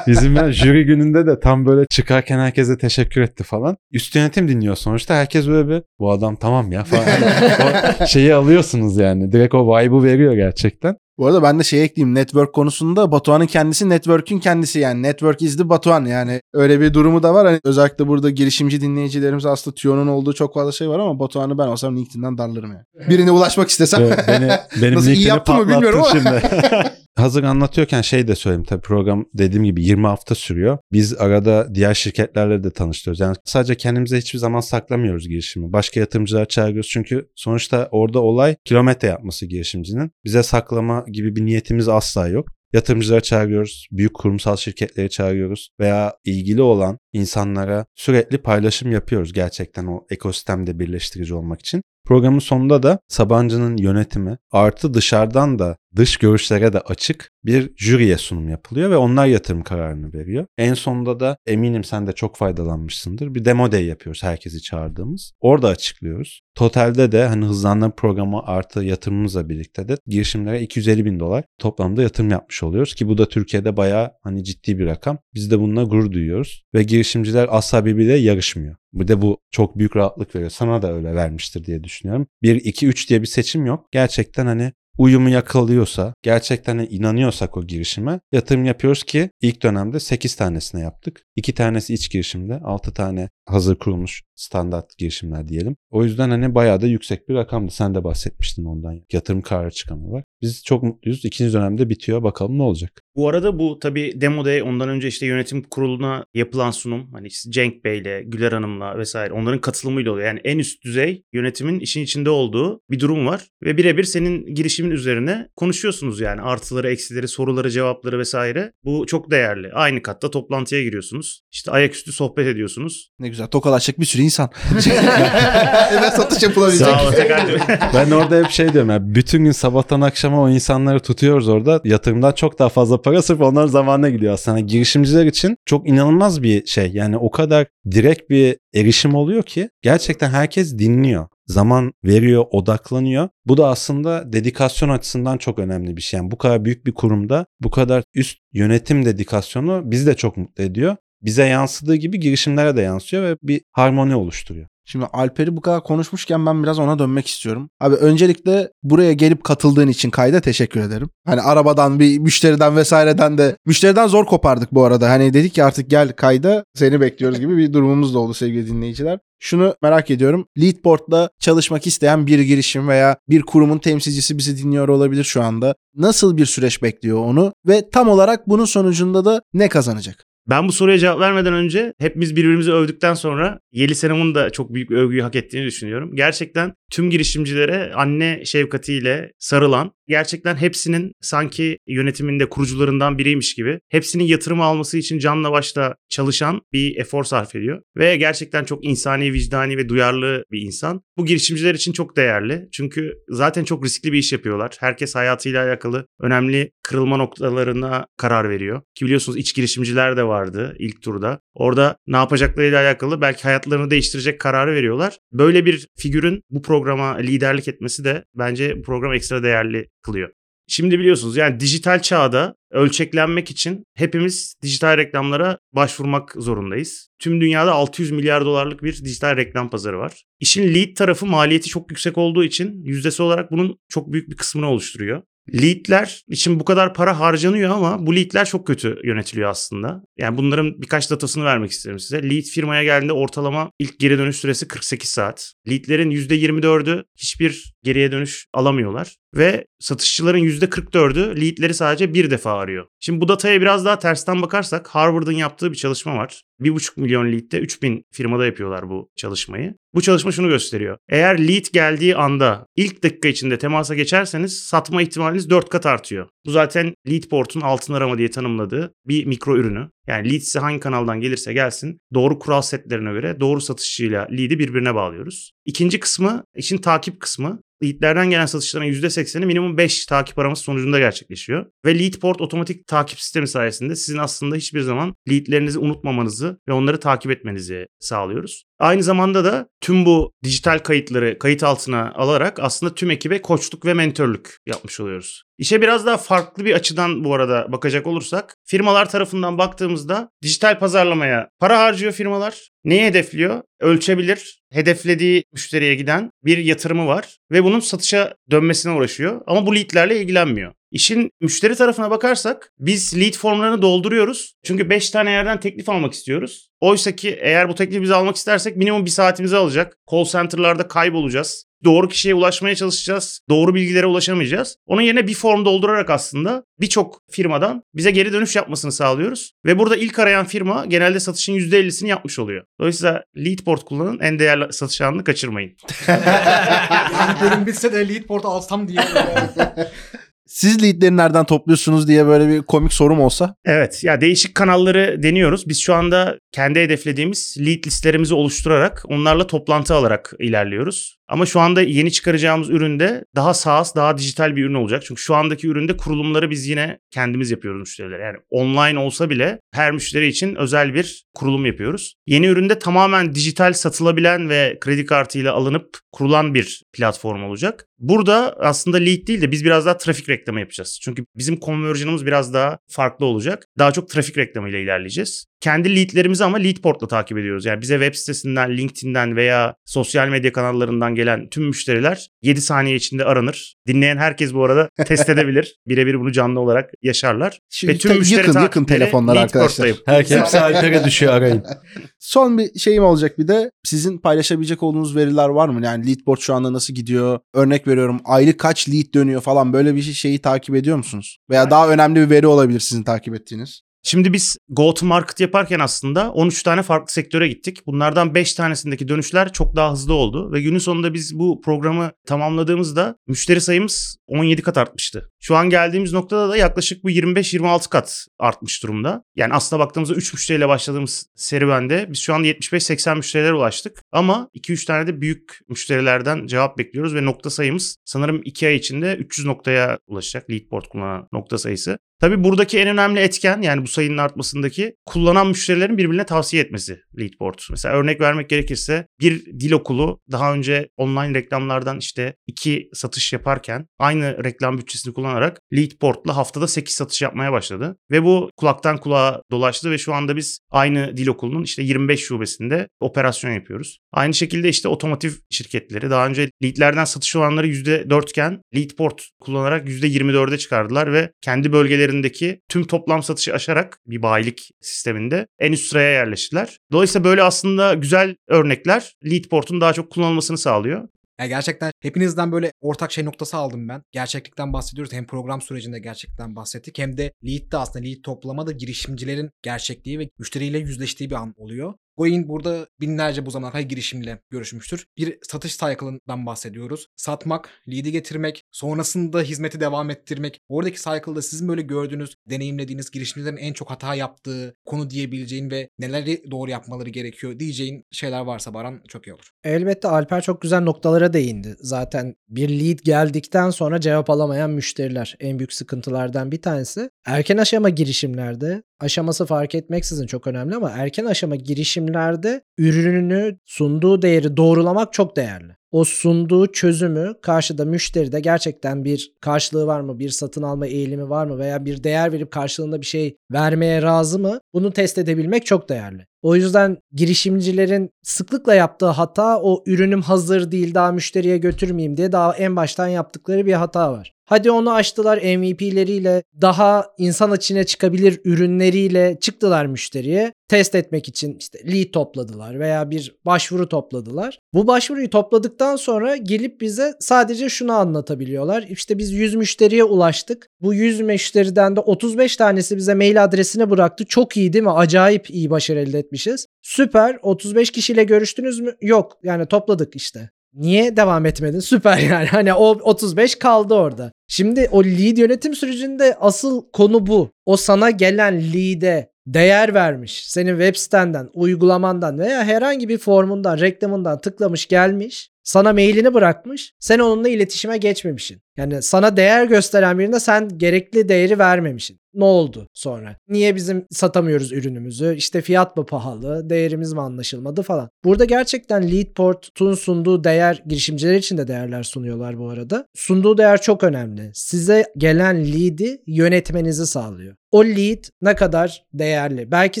bizim ya jüri gününde de tam böyle çıkarken herkese teşekkür etti falan. Üst yönetim dinliyor sonuçta. Herkes böyle bir bu adam tamam ya falan. o şeyi alıyorsunuz yani. Direkt o vibe'ı veriyor gerçekten. Bu arada ben de şey ekleyeyim. Network konusunda Batuhan'ın kendisi network'ün kendisi yani. Network is the Batuhan yani. Öyle bir durumu da var. Hani özellikle burada girişimci dinleyicilerimiz aslında Tio'nun olduğu çok fazla şey var ama Batuhan'ı ben olsam LinkedIn'den darlarım yani. Birine ulaşmak istesem. Ve beni, benim Nasıl iyi yaptım mı bilmiyorum patlattın şimdi. Hazır anlatıyorken şey de söyleyeyim tabii program dediğim gibi 20 hafta sürüyor. Biz arada diğer şirketlerle de tanıştırıyoruz. Yani sadece kendimize hiçbir zaman saklamıyoruz girişimi. Başka yatırımcılar çağırıyoruz çünkü sonuçta orada olay kilometre yapması girişimcinin. Bize saklama gibi bir niyetimiz asla yok. Yatırımcıları çağırıyoruz, büyük kurumsal şirketleri çağırıyoruz veya ilgili olan insanlara sürekli paylaşım yapıyoruz gerçekten o ekosistemde birleştirici olmak için. Programın sonunda da Sabancı'nın yönetimi artı dışarıdan da dış görüşlere de açık bir jüriye sunum yapılıyor ve onlar yatırım kararını veriyor. En sonunda da eminim sen de çok faydalanmışsındır. Bir demo day yapıyoruz herkesi çağırdığımız. Orada açıklıyoruz. Totalde de hani hızlandırma programı artı yatırımımızla birlikte de girişimlere 250 bin dolar toplamda yatırım yapmış oluyoruz ki bu da Türkiye'de bayağı hani ciddi bir rakam. Biz de bununla gurur duyuyoruz ve girişimciler asla birbiriyle yarışmıyor. Bir de bu çok büyük rahatlık veriyor. Sana da öyle vermiştir diye düşünüyorum. 1, 2, 3 diye bir seçim yok. Gerçekten hani uyumu yakalıyorsa, gerçekten inanıyorsak o girişime yatırım yapıyoruz ki ilk dönemde 8 tanesine yaptık. 2 tanesi iç girişimde, 6 tane hazır kurulmuş standart girişimler diyelim. O yüzden hani bayağı da yüksek bir rakamdı. Sen de bahsetmiştin ondan. Yatırım kararı çıkan olarak. Biz çok mutluyuz. İkinci dönemde bitiyor. Bakalım ne olacak. Bu arada bu tabii Demo Day ondan önce işte yönetim kuruluna yapılan sunum hani işte Cenk Bey'le, Güler Hanım'la vesaire onların katılımıyla oluyor. Yani en üst düzey yönetimin işin içinde olduğu bir durum var. Ve birebir senin girişimin üzerine konuşuyorsunuz yani artıları, eksileri, soruları, cevapları vesaire. Bu çok değerli. Aynı katta toplantıya giriyorsunuz. İşte ayaküstü sohbet ediyorsunuz. Ne güzel tokalaşacak bir sürü insan. evet satış yapılabilecek. Sağ ol. Ben orada hep şey diyorum ya bütün gün sabahtan akşama o insanları tutuyoruz orada. Yatırımdan çok daha fazla para sırf onların zamanına gidiyor aslında. Yani girişimciler için çok inanılmaz bir şey. Yani o kadar direkt bir erişim oluyor ki gerçekten herkes dinliyor. Zaman veriyor, odaklanıyor. Bu da aslında dedikasyon açısından çok önemli bir şey. Yani bu kadar büyük bir kurumda bu kadar üst yönetim dedikasyonu bizi de çok mutlu ediyor. Bize yansıdığı gibi girişimlere de yansıyor ve bir harmoni oluşturuyor. Şimdi Alper'i bu kadar konuşmuşken ben biraz ona dönmek istiyorum. Abi öncelikle buraya gelip katıldığın için kayda teşekkür ederim. Hani arabadan bir müşteriden vesaireden de müşteriden zor kopardık bu arada. Hani dedik ki artık gel kayda seni bekliyoruz gibi bir durumumuz da oldu sevgili dinleyiciler. Şunu merak ediyorum. Leadboard'la çalışmak isteyen bir girişim veya bir kurumun temsilcisi bizi dinliyor olabilir şu anda. Nasıl bir süreç bekliyor onu ve tam olarak bunun sonucunda da ne kazanacak? Ben bu soruya cevap vermeden önce hepimiz birbirimizi övdükten sonra Yeliz Hanım'ın da çok büyük övgüyü hak ettiğini düşünüyorum. Gerçekten tüm girişimcilere anne şefkatiyle sarılan, gerçekten hepsinin sanki yönetiminde kurucularından biriymiş gibi, hepsinin yatırım alması için canla başla çalışan bir efor sarf ediyor. Ve gerçekten çok insani, vicdani ve duyarlı bir insan. Bu girişimciler için çok değerli. Çünkü zaten çok riskli bir iş yapıyorlar. Herkes hayatıyla alakalı önemli kırılma noktalarına karar veriyor. Ki biliyorsunuz iç girişimciler de vardı ilk turda. Orada ne yapacaklarıyla alakalı belki hayatlarını değiştirecek kararı veriyorlar. Böyle bir figürün bu programa liderlik etmesi de bence bu program ekstra değerli kılıyor. Şimdi biliyorsunuz yani dijital çağda ölçeklenmek için hepimiz dijital reklamlara başvurmak zorundayız. Tüm dünyada 600 milyar dolarlık bir dijital reklam pazarı var. İşin lead tarafı maliyeti çok yüksek olduğu için yüzdesi olarak bunun çok büyük bir kısmını oluşturuyor. Leadler için bu kadar para harcanıyor ama bu leadler çok kötü yönetiliyor aslında. Yani bunların birkaç datasını vermek isterim size. Lead firmaya geldiğinde ortalama ilk geri dönüş süresi 48 saat. Leadlerin %24'ü hiçbir geriye dönüş alamıyorlar. Ve satışçıların %44'ü leadleri sadece bir defa arıyor. Şimdi bu dataya biraz daha tersten bakarsak Harvard'ın yaptığı bir çalışma var. 1,5 milyon lead'de 3000 firmada yapıyorlar bu çalışmayı. Bu çalışma şunu gösteriyor. Eğer lead geldiği anda ilk dakika içinde temasa geçerseniz satma ihtimaliniz 4 kat artıyor. Bu zaten Leadport'un altın arama diye tanımladığı bir mikro ürünü. Yani lead size hangi kanaldan gelirse gelsin doğru kural setlerine göre doğru satışçıyla lead'i birbirine bağlıyoruz. İkinci kısmı işin takip kısmı. Leadlerden gelen satışların %80'i minimum 5 takip araması sonucunda gerçekleşiyor. Ve Leadport otomatik takip sistemi sayesinde sizin aslında hiçbir zaman leadlerinizi unutmamanızı ve onları takip etmenizi sağlıyoruz. Aynı zamanda da tüm bu dijital kayıtları kayıt altına alarak aslında tüm ekibe koçluk ve mentörlük yapmış oluyoruz. İşe biraz daha farklı bir açıdan bu arada bakacak olursak firmalar tarafından baktığımızda dijital pazarlamaya para harcıyor firmalar. Neyi hedefliyor? Ölçebilir, hedeflediği müşteriye giden bir yatırımı var ve bunun satışa dönmesine uğraşıyor ama bu leadlerle ilgilenmiyor. İşin müşteri tarafına bakarsak biz lead formlarını dolduruyoruz. Çünkü 5 tane yerden teklif almak istiyoruz. Oysa ki eğer bu teklifi biz almak istersek minimum bir saatimizi alacak. Call center'larda kaybolacağız. Doğru kişiye ulaşmaya çalışacağız. Doğru bilgilere ulaşamayacağız. Onun yerine bir form doldurarak aslında birçok firmadan bize geri dönüş yapmasını sağlıyoruz. Ve burada ilk arayan firma genelde satışın %50'sini yapmış oluyor. Dolayısıyla Leadport kullanın en değerli satış anını kaçırmayın. Bölüm bitse de Leadport alsam diye. Siz leadleri nereden topluyorsunuz diye böyle bir komik sorum olsa. Evet ya değişik kanalları deniyoruz. Biz şu anda kendi hedeflediğimiz lead listlerimizi oluşturarak onlarla toplantı alarak ilerliyoruz. Ama şu anda yeni çıkaracağımız üründe daha SaaS, daha dijital bir ürün olacak. Çünkü şu andaki üründe kurulumları biz yine kendimiz yapıyoruz müşterilere. Yani online olsa bile her müşteri için özel bir kurulum yapıyoruz. Yeni üründe tamamen dijital satılabilen ve kredi kartıyla alınıp kurulan bir platform olacak. Burada aslında lead değil de biz biraz daha trafik reklamı yapacağız. Çünkü bizim conversion'ımız biraz daha farklı olacak. Daha çok trafik reklamıyla ilerleyeceğiz. Kendi leadlerimizi ama Leadport'la takip ediyoruz. Yani bize web sitesinden, LinkedIn'den veya sosyal medya kanallarından gelen tüm müşteriler 7 saniye içinde aranır. Dinleyen herkes bu arada test edebilir. Birebir bunu canlı olarak yaşarlar. Şimdi Ve tüm te- müşteri yakın yakın telefonlar arkadaşlar. Herkes hepsi Alper'e düşüyor arayın. Son bir şeyim olacak bir de sizin paylaşabilecek olduğunuz veriler var mı? Yani Leadboard şu anda nasıl gidiyor? Örnek veriyorum aylık kaç lead dönüyor falan böyle bir şey- şeyi takip ediyor musunuz? Veya daha önemli bir veri olabilir sizin takip ettiğiniz. Şimdi biz go to market yaparken aslında 13 tane farklı sektöre gittik. Bunlardan 5 tanesindeki dönüşler çok daha hızlı oldu ve günün sonunda biz bu programı tamamladığımızda müşteri sayımız 17 kat artmıştı. Şu an geldiğimiz noktada da yaklaşık bu 25-26 kat artmış durumda. Yani aslında baktığımızda 3 müşteriyle başladığımız serüvende biz şu anda 75-80 müşterilere ulaştık. Ama 2-3 tane de büyük müşterilerden cevap bekliyoruz ve nokta sayımız sanırım 2 ay içinde 300 noktaya ulaşacak Leadport kullanan nokta sayısı. Tabii buradaki en önemli etken yani bu sayının artmasındaki kullanan müşterilerin birbirine tavsiye etmesi Leadport. Mesela örnek vermek gerekirse bir dil okulu daha önce online reklamlardan işte iki satış yaparken aynı reklam bütçesini kullanarak Leadport'la haftada 8 satış yapmaya başladı. Ve bu kulaktan kulağa dolaştı ve şu anda biz aynı dil okulunun işte 25 şubesinde operasyon yapıyoruz. Aynı şekilde işte otomotiv şirketleri daha önce leadlerden satış oranları %4 iken Leadport kullanarak %24'e çıkardılar ve kendi bölgelerindeki tüm toplam satışı aşarak bir bayilik sisteminde en üst sıraya yerleştiler. Dolayısıyla böyle aslında güzel örnekler Leadport'un daha çok kullanılmasını sağlıyor. Ya gerçekten hepinizden böyle ortak şey noktası aldım ben. Gerçeklikten bahsediyoruz. Hem program sürecinde gerçekten bahsettik hem de lead'de aslında lead toplamada girişimcilerin gerçekliği ve müşteriyle yüzleştiği bir an oluyor. Goin burada binlerce bu zamana kadar girişimle görüşmüştür. Bir satış cycle'ından bahsediyoruz. Satmak, lead'i getirmek, sonrasında hizmeti devam ettirmek. Oradaki cycle'da sizin böyle gördüğünüz, deneyimlediğiniz girişimcilerin en çok hata yaptığı konu diyebileceğin ve neleri doğru yapmaları gerekiyor diyeceğin şeyler varsa Baran çok iyi olur. Elbette Alper çok güzel noktalara değindi. Zaten bir lead geldikten sonra cevap alamayan müşteriler en büyük sıkıntılardan bir tanesi. Erken aşama girişimlerde aşaması fark etmeksizin çok önemli ama erken aşama girişimlerde ürününü sunduğu değeri doğrulamak çok değerli. O sunduğu çözümü karşıda müşteride gerçekten bir karşılığı var mı, bir satın alma eğilimi var mı veya bir değer verip karşılığında bir şey vermeye razı mı? Bunu test edebilmek çok değerli. O yüzden girişimcilerin sıklıkla yaptığı hata o ürünüm hazır değil daha müşteriye götürmeyeyim diye daha en baştan yaptıkları bir hata var. Hadi onu açtılar MVP'leriyle daha insan içine çıkabilir ürünleriyle çıktılar müşteriye. Test etmek için işte lead topladılar veya bir başvuru topladılar. Bu başvuruyu topladıktan sonra gelip bize sadece şunu anlatabiliyorlar. İşte biz 100 müşteriye ulaştık. Bu 100 müşteriden de 35 tanesi bize mail adresini bıraktı. Çok iyi değil mi? Acayip iyi başarı elde etmişiz. Süper. 35 kişiyle görüştünüz mü? Yok. Yani topladık işte. Niye devam etmedin? Süper yani. Hani o 35 kaldı orada. Şimdi o lead yönetim sürecinde asıl konu bu. O sana gelen lead'e değer vermiş. Senin web sitenden, uygulamandan veya herhangi bir formundan, reklamından tıklamış gelmiş. Sana mailini bırakmış. Sen onunla iletişime geçmemişsin. Yani sana değer gösteren birine sen gerekli değeri vermemişsin. Ne oldu sonra? Niye bizim satamıyoruz ürünümüzü? İşte fiyat mı pahalı? Değerimiz mi anlaşılmadı falan. Burada gerçekten Leadport'un sunduğu değer girişimciler için de değerler sunuyorlar bu arada. Sunduğu değer çok önemli. Size gelen lead'i yönetmenizi sağlıyor. O lead ne kadar değerli? Belki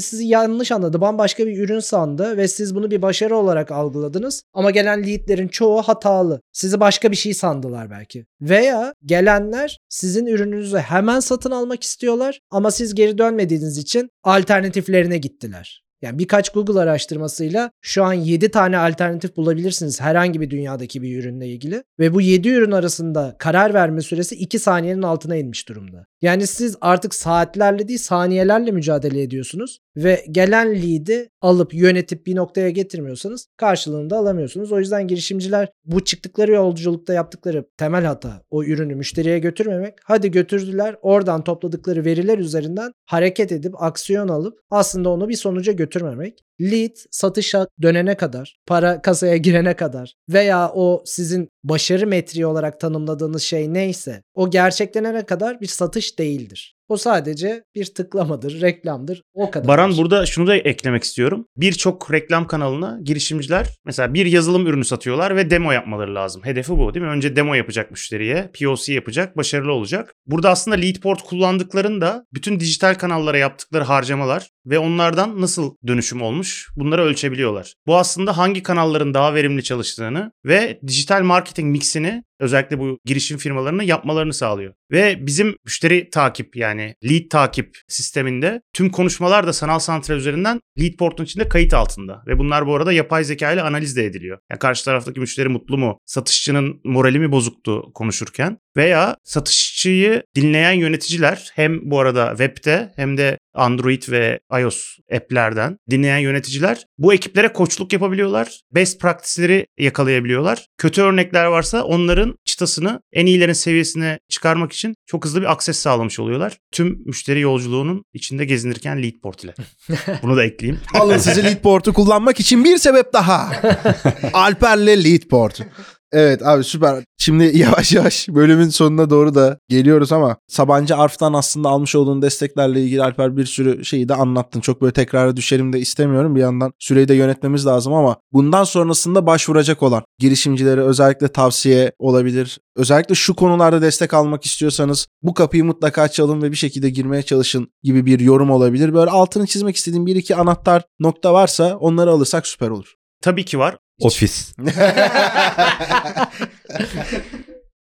sizi yanlış anladı, bambaşka bir ürün sandı ve siz bunu bir başarı olarak algıladınız. Ama gelen leadlerin çoğu hatalı. Sizi başka bir şey sandılar belki. Veya gelenler sizin ürününüzü hemen satın almak istiyorlar ama siz geri dönmediğiniz için alternatiflerine gittiler. Yani birkaç Google araştırmasıyla şu an 7 tane alternatif bulabilirsiniz herhangi bir dünyadaki bir ürünle ilgili. Ve bu 7 ürün arasında karar verme süresi 2 saniyenin altına inmiş durumda. Yani siz artık saatlerle değil saniyelerle mücadele ediyorsunuz. Ve gelen lead'i alıp yönetip bir noktaya getirmiyorsanız karşılığını da alamıyorsunuz. O yüzden girişimciler bu çıktıkları yolculukta yaptıkları temel hata o ürünü müşteriye götürmemek. Hadi götürdüler oradan topladıkları veriler üzerinden hareket edip aksiyon alıp aslında onu bir sonuca götürmemek. Lead satışa dönene kadar, para kasaya girene kadar veya o sizin başarı metriği olarak tanımladığınız şey neyse o gerçeklenene kadar bir satış değildir. O sadece bir tıklamadır, reklamdır. O kadar. Baran burada şunu da eklemek istiyorum. Birçok reklam kanalına girişimciler mesela bir yazılım ürünü satıyorlar ve demo yapmaları lazım. Hedefi bu değil mi? Önce demo yapacak müşteriye, POC yapacak, başarılı olacak. Burada aslında Leadport kullandıklarında bütün dijital kanallara yaptıkları harcamalar ve onlardan nasıl dönüşüm olmuş bunları ölçebiliyorlar. Bu aslında hangi kanalların daha verimli çalıştığını ve dijital marketing mixini özellikle bu girişim firmalarının yapmalarını sağlıyor. Ve bizim müşteri takip yani lead takip sisteminde tüm konuşmalar da sanal santral üzerinden lead portun içinde kayıt altında. Ve bunlar bu arada yapay zeka ile analiz de ediliyor. Yani karşı taraftaki müşteri mutlu mu? Satışçının morali mi bozuktu konuşurken? Veya satışçıyı dinleyen yöneticiler hem bu arada webde hem de Android ve iOS app'lerden dinleyen yöneticiler bu ekiplere koçluk yapabiliyorlar. Best practice'leri yakalayabiliyorlar. Kötü örnekler varsa onların çıtasını en iyilerin seviyesine çıkarmak için çok hızlı bir akses sağlamış oluyorlar. Tüm müşteri yolculuğunun içinde gezinirken Leadport ile. Bunu da ekleyeyim. Alın sizi Leadport'u kullanmak için bir sebep daha. Alper'le Leadport. Evet abi süper. Şimdi yavaş yavaş bölümün sonuna doğru da geliyoruz ama Sabancı Arf'tan aslında almış olduğun desteklerle ilgili Alper bir sürü şeyi de anlattın. Çok böyle tekrara düşelim de istemiyorum. Bir yandan süreyi de yönetmemiz lazım ama bundan sonrasında başvuracak olan girişimcilere özellikle tavsiye olabilir. Özellikle şu konularda destek almak istiyorsanız bu kapıyı mutlaka çalın ve bir şekilde girmeye çalışın gibi bir yorum olabilir. Böyle altını çizmek istediğim bir iki anahtar nokta varsa onları alırsak süper olur. Tabii ki var. Ofis.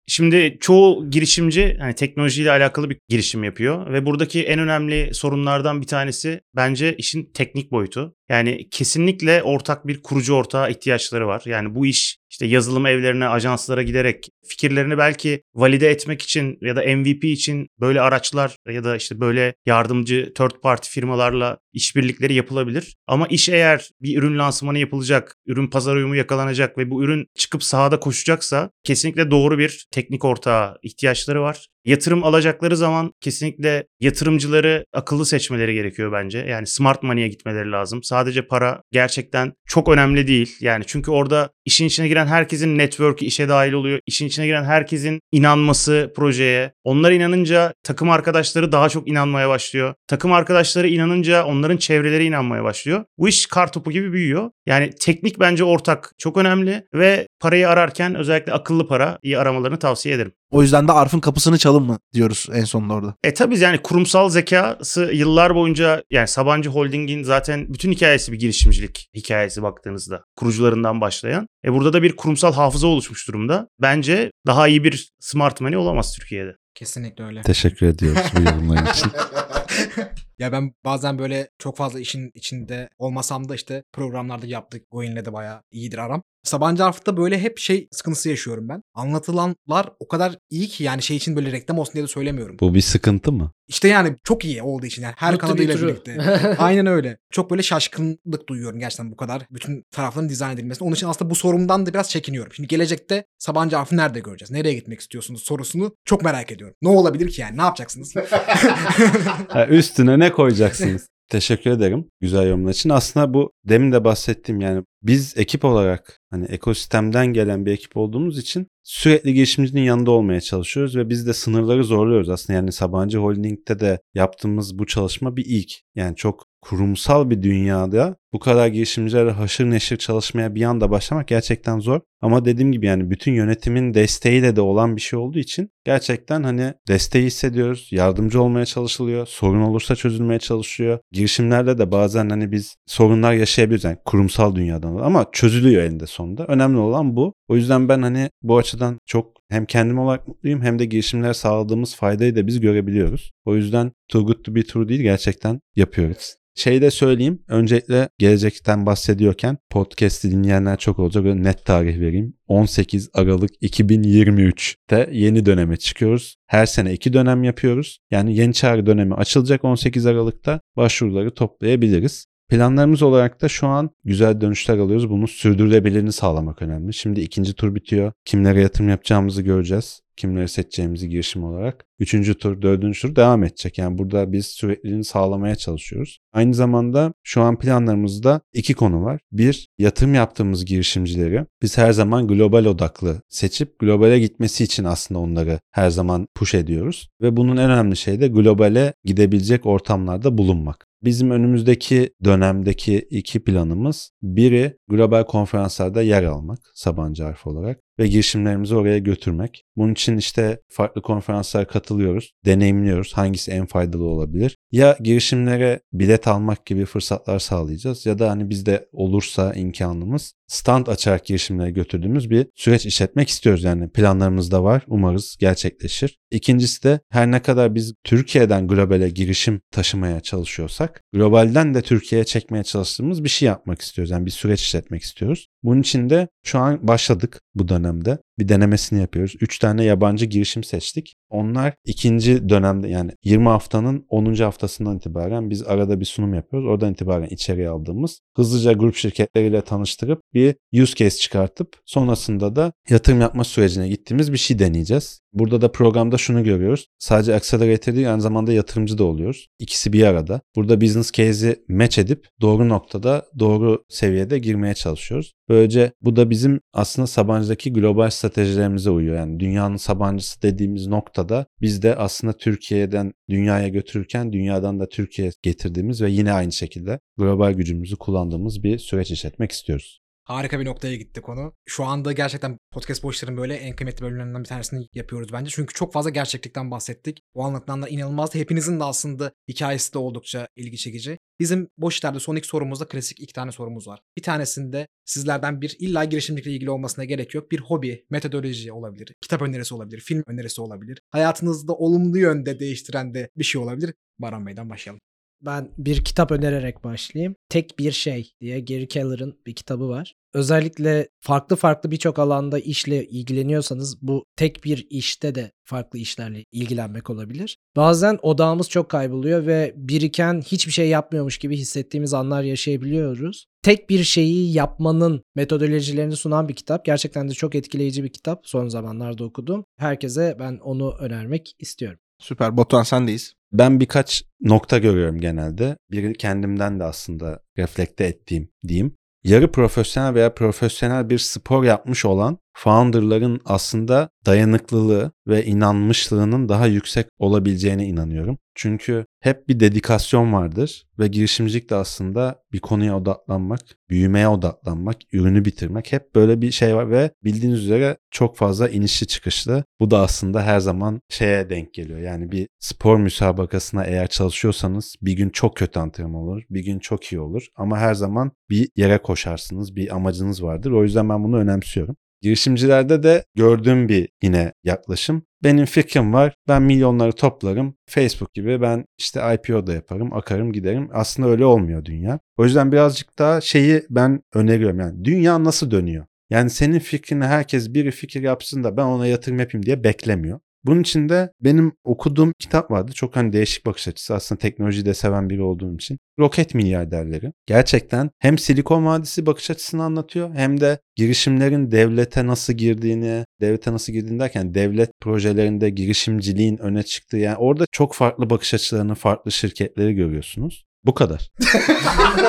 Şimdi çoğu girişimci hani teknolojiyle alakalı bir girişim yapıyor ve buradaki en önemli sorunlardan bir tanesi bence işin teknik boyutu. Yani kesinlikle ortak bir kurucu ortağa ihtiyaçları var. Yani bu iş işte yazılım evlerine, ajanslara giderek fikirlerini belki valide etmek için ya da MVP için böyle araçlar ya da işte böyle yardımcı third party firmalarla işbirlikleri yapılabilir. Ama iş eğer bir ürün lansmanı yapılacak, ürün pazar uyumu yakalanacak ve bu ürün çıkıp sahada koşacaksa kesinlikle doğru bir teknik ortağa ihtiyaçları var. Yatırım alacakları zaman kesinlikle yatırımcıları akıllı seçmeleri gerekiyor bence. Yani smart money'e gitmeleri lazım. Sadece para gerçekten çok önemli değil. Yani çünkü orada işin içine giren herkesin network'ü işe dahil oluyor. İşin içine giren herkesin inanması projeye. Onlar inanınca takım arkadaşları daha çok inanmaya başlıyor. Takım arkadaşları inanınca onların çevreleri inanmaya başlıyor. Bu iş kar topu gibi büyüyor. Yani teknik bence ortak çok önemli ve parayı ararken özellikle akıllı para iyi aramalarını tavsiye ederim. O yüzden de Arf'ın kapısını çalın mı diyoruz en sonunda orada. E tabii yani kurumsal zekası yıllar boyunca yani Sabancı Holding'in zaten bütün hikayesi bir girişimcilik hikayesi baktığınızda. Kurucularından başlayan. E burada da bir kurumsal hafıza oluşmuş durumda. Bence daha iyi bir smart money olamaz Türkiye'de. Kesinlikle öyle. Teşekkür ediyoruz bu yorumlar için. ya ben bazen böyle çok fazla işin içinde olmasam da işte programlarda yaptık. Goin'le de bayağı iyidir aram. Sabancı Harf'ta böyle hep şey sıkıntısı yaşıyorum ben. Anlatılanlar o kadar iyi ki yani şey için böyle reklam olsun diye de söylemiyorum. Bu bir sıkıntı mı? İşte yani çok iyi olduğu için yani her Mutlu kanadıyla bir birlikte. Aynen öyle. Çok böyle şaşkınlık duyuyorum gerçekten bu kadar. Bütün tarafların dizayn edilmesine. Onun için aslında bu sorumdan da biraz çekiniyorum. Şimdi gelecekte Sabancı Harf'ı nerede göreceğiz? Nereye gitmek istiyorsunuz sorusunu çok merak ediyorum. Ne olabilir ki yani? Ne yapacaksınız? Üstüne ne koyacaksınız? Teşekkür ederim güzel yorumlar için. Aslında bu demin de bahsettiğim yani biz ekip olarak hani ekosistemden gelen bir ekip olduğumuz için sürekli girişimcinin yanında olmaya çalışıyoruz ve biz de sınırları zorluyoruz aslında. Yani Sabancı Holding'de de yaptığımız bu çalışma bir ilk. Yani çok kurumsal bir dünyada bu kadar girişimcilerle haşır neşir çalışmaya bir anda başlamak gerçekten zor. Ama dediğim gibi yani bütün yönetimin desteğiyle de olan bir şey olduğu için gerçekten hani desteği hissediyoruz. Yardımcı olmaya çalışılıyor. Sorun olursa çözülmeye çalışıyor. Girişimlerde de bazen hani biz sorunlar yaşayabiliyoruz yani kurumsal dünyadan ama çözülüyor elinde sonunda. Önemli olan bu. O yüzden ben hani bu açıdan çok hem kendim olarak mutluyum hem de girişimlere sağladığımız faydayı da biz görebiliyoruz. O yüzden too good to be true değil gerçekten yapıyoruz. Şey de söyleyeyim. Öncelikle gelecekten bahsediyorken podcast'i dinleyenler çok olacak. Böyle net tarih vereyim. 18 Aralık 2023'te yeni döneme çıkıyoruz. Her sene iki dönem yapıyoruz. Yani yeni çağrı dönemi açılacak 18 Aralık'ta. Başvuruları toplayabiliriz. Planlarımız olarak da şu an güzel dönüşler alıyoruz. Bunu sürdürülebilirliğini sağlamak önemli. Şimdi ikinci tur bitiyor. Kimlere yatırım yapacağımızı göreceğiz. Kimleri seçeceğimizi girişim olarak. Üçüncü tur, dördüncü tur devam edecek. Yani burada biz sürekliliğini sağlamaya çalışıyoruz. Aynı zamanda şu an planlarımızda iki konu var. Bir, yatırım yaptığımız girişimcileri biz her zaman global odaklı seçip globale gitmesi için aslında onları her zaman push ediyoruz. Ve bunun en önemli şey de globale gidebilecek ortamlarda bulunmak. Bizim önümüzdeki dönemdeki iki planımız biri global konferanslarda yer almak Sabancı Harf olarak ve girişimlerimizi oraya götürmek. Bunun için işte farklı konferanslara katılıyoruz, deneyimliyoruz hangisi en faydalı olabilir. Ya girişimlere bilet almak gibi fırsatlar sağlayacağız ya da hani bizde olursa imkanımız stand açarak girişimlere götürdüğümüz bir süreç işletmek istiyoruz. Yani planlarımızda var. Umarız gerçekleşir. İkincisi de her ne kadar biz Türkiye'den globale girişim taşımaya çalışıyorsak globalden de Türkiye'ye çekmeye çalıştığımız bir şey yapmak istiyoruz. Yani bir süreç işletmek istiyoruz. Bunun için de şu an başladık bu dönemde. Bir denemesini yapıyoruz. 3 tane yabancı girişim seçtik. Onlar ikinci dönemde yani 20 haftanın 10. haftasından itibaren biz arada bir sunum yapıyoruz. Oradan itibaren içeriye aldığımız hızlıca grup şirketleriyle tanıştırıp bir use case çıkartıp sonrasında da yatırım yapma sürecine gittiğimiz bir şey deneyeceğiz. Burada da programda şunu görüyoruz. Sadece accelerator değil aynı zamanda yatırımcı da oluyoruz. İkisi bir arada. Burada business case'i match edip doğru noktada doğru seviyede girmeye çalışıyoruz. Böylece bu da bizim aslında Sabancı'daki global stratejilerimize uyuyor. Yani dünyanın Sabancısı dediğimiz noktada biz de aslında Türkiye'den dünyaya götürürken dünyadan da Türkiye'ye getirdiğimiz ve yine aynı şekilde global gücümüzü kullandığımız bir süreç işletmek istiyoruz. Harika bir noktaya gitti konu. Şu anda gerçekten podcast boşların böyle en kıymetli bölümlerinden bir tanesini yapıyoruz bence. Çünkü çok fazla gerçeklikten bahsettik. O anlatılanlar inanılmazdı. Hepinizin de aslında hikayesi de oldukça ilgi çekici. Bizim boş işlerde son iki sorumuzda klasik iki tane sorumuz var. Bir tanesinde sizlerden bir illa girişimcilikle ilgili olmasına gerek yok. Bir hobi, metodoloji olabilir, kitap önerisi olabilir, film önerisi olabilir. Hayatınızda olumlu yönde değiştiren de bir şey olabilir. Baran Bey'den başlayalım. Ben bir kitap önererek başlayayım. Tek Bir Şey diye Gary Keller'ın bir kitabı var. Özellikle farklı farklı birçok alanda işle ilgileniyorsanız bu tek bir işte de farklı işlerle ilgilenmek olabilir. Bazen odağımız çok kayboluyor ve biriken hiçbir şey yapmıyormuş gibi hissettiğimiz anlar yaşayabiliyoruz. Tek bir şeyi yapmanın metodolojilerini sunan bir kitap. Gerçekten de çok etkileyici bir kitap. Son zamanlarda okudum. Herkese ben onu önermek istiyorum. Süper. Batuhan sendeyiz. Ben birkaç nokta görüyorum genelde. Biri kendimden de aslında reflekte ettiğim diyeyim. Yarı profesyonel veya profesyonel bir spor yapmış olan founderların aslında dayanıklılığı ve inanmışlığının daha yüksek olabileceğine inanıyorum. Çünkü hep bir dedikasyon vardır ve girişimcilik de aslında bir konuya odaklanmak, büyümeye odaklanmak, ürünü bitirmek hep böyle bir şey var ve bildiğiniz üzere çok fazla inişli çıkışlı. Bu da aslında her zaman şeye denk geliyor. Yani bir spor müsabakasına eğer çalışıyorsanız bir gün çok kötü antrenman olur, bir gün çok iyi olur ama her zaman bir yere koşarsınız, bir amacınız vardır. O yüzden ben bunu önemsiyorum. Girişimcilerde de gördüğüm bir yine yaklaşım. Benim fikrim var. Ben milyonları toplarım. Facebook gibi ben işte IPO da yaparım, akarım giderim. Aslında öyle olmuyor dünya. O yüzden birazcık daha şeyi ben öneriyorum. Yani dünya nasıl dönüyor? Yani senin fikrini herkes biri fikir yapsın da ben ona yatırım yapayım diye beklemiyor. Bunun için de benim okuduğum kitap vardı. Çok hani değişik bakış açısı. Aslında teknolojiyi de seven biri olduğum için. Roket milyarderleri. Gerçekten hem Silikon Vadisi bakış açısını anlatıyor hem de girişimlerin devlete nasıl girdiğini, devlete nasıl girdiğini derken devlet projelerinde girişimciliğin öne çıktığı yani orada çok farklı bakış açılarını, farklı şirketleri görüyorsunuz. Bu kadar.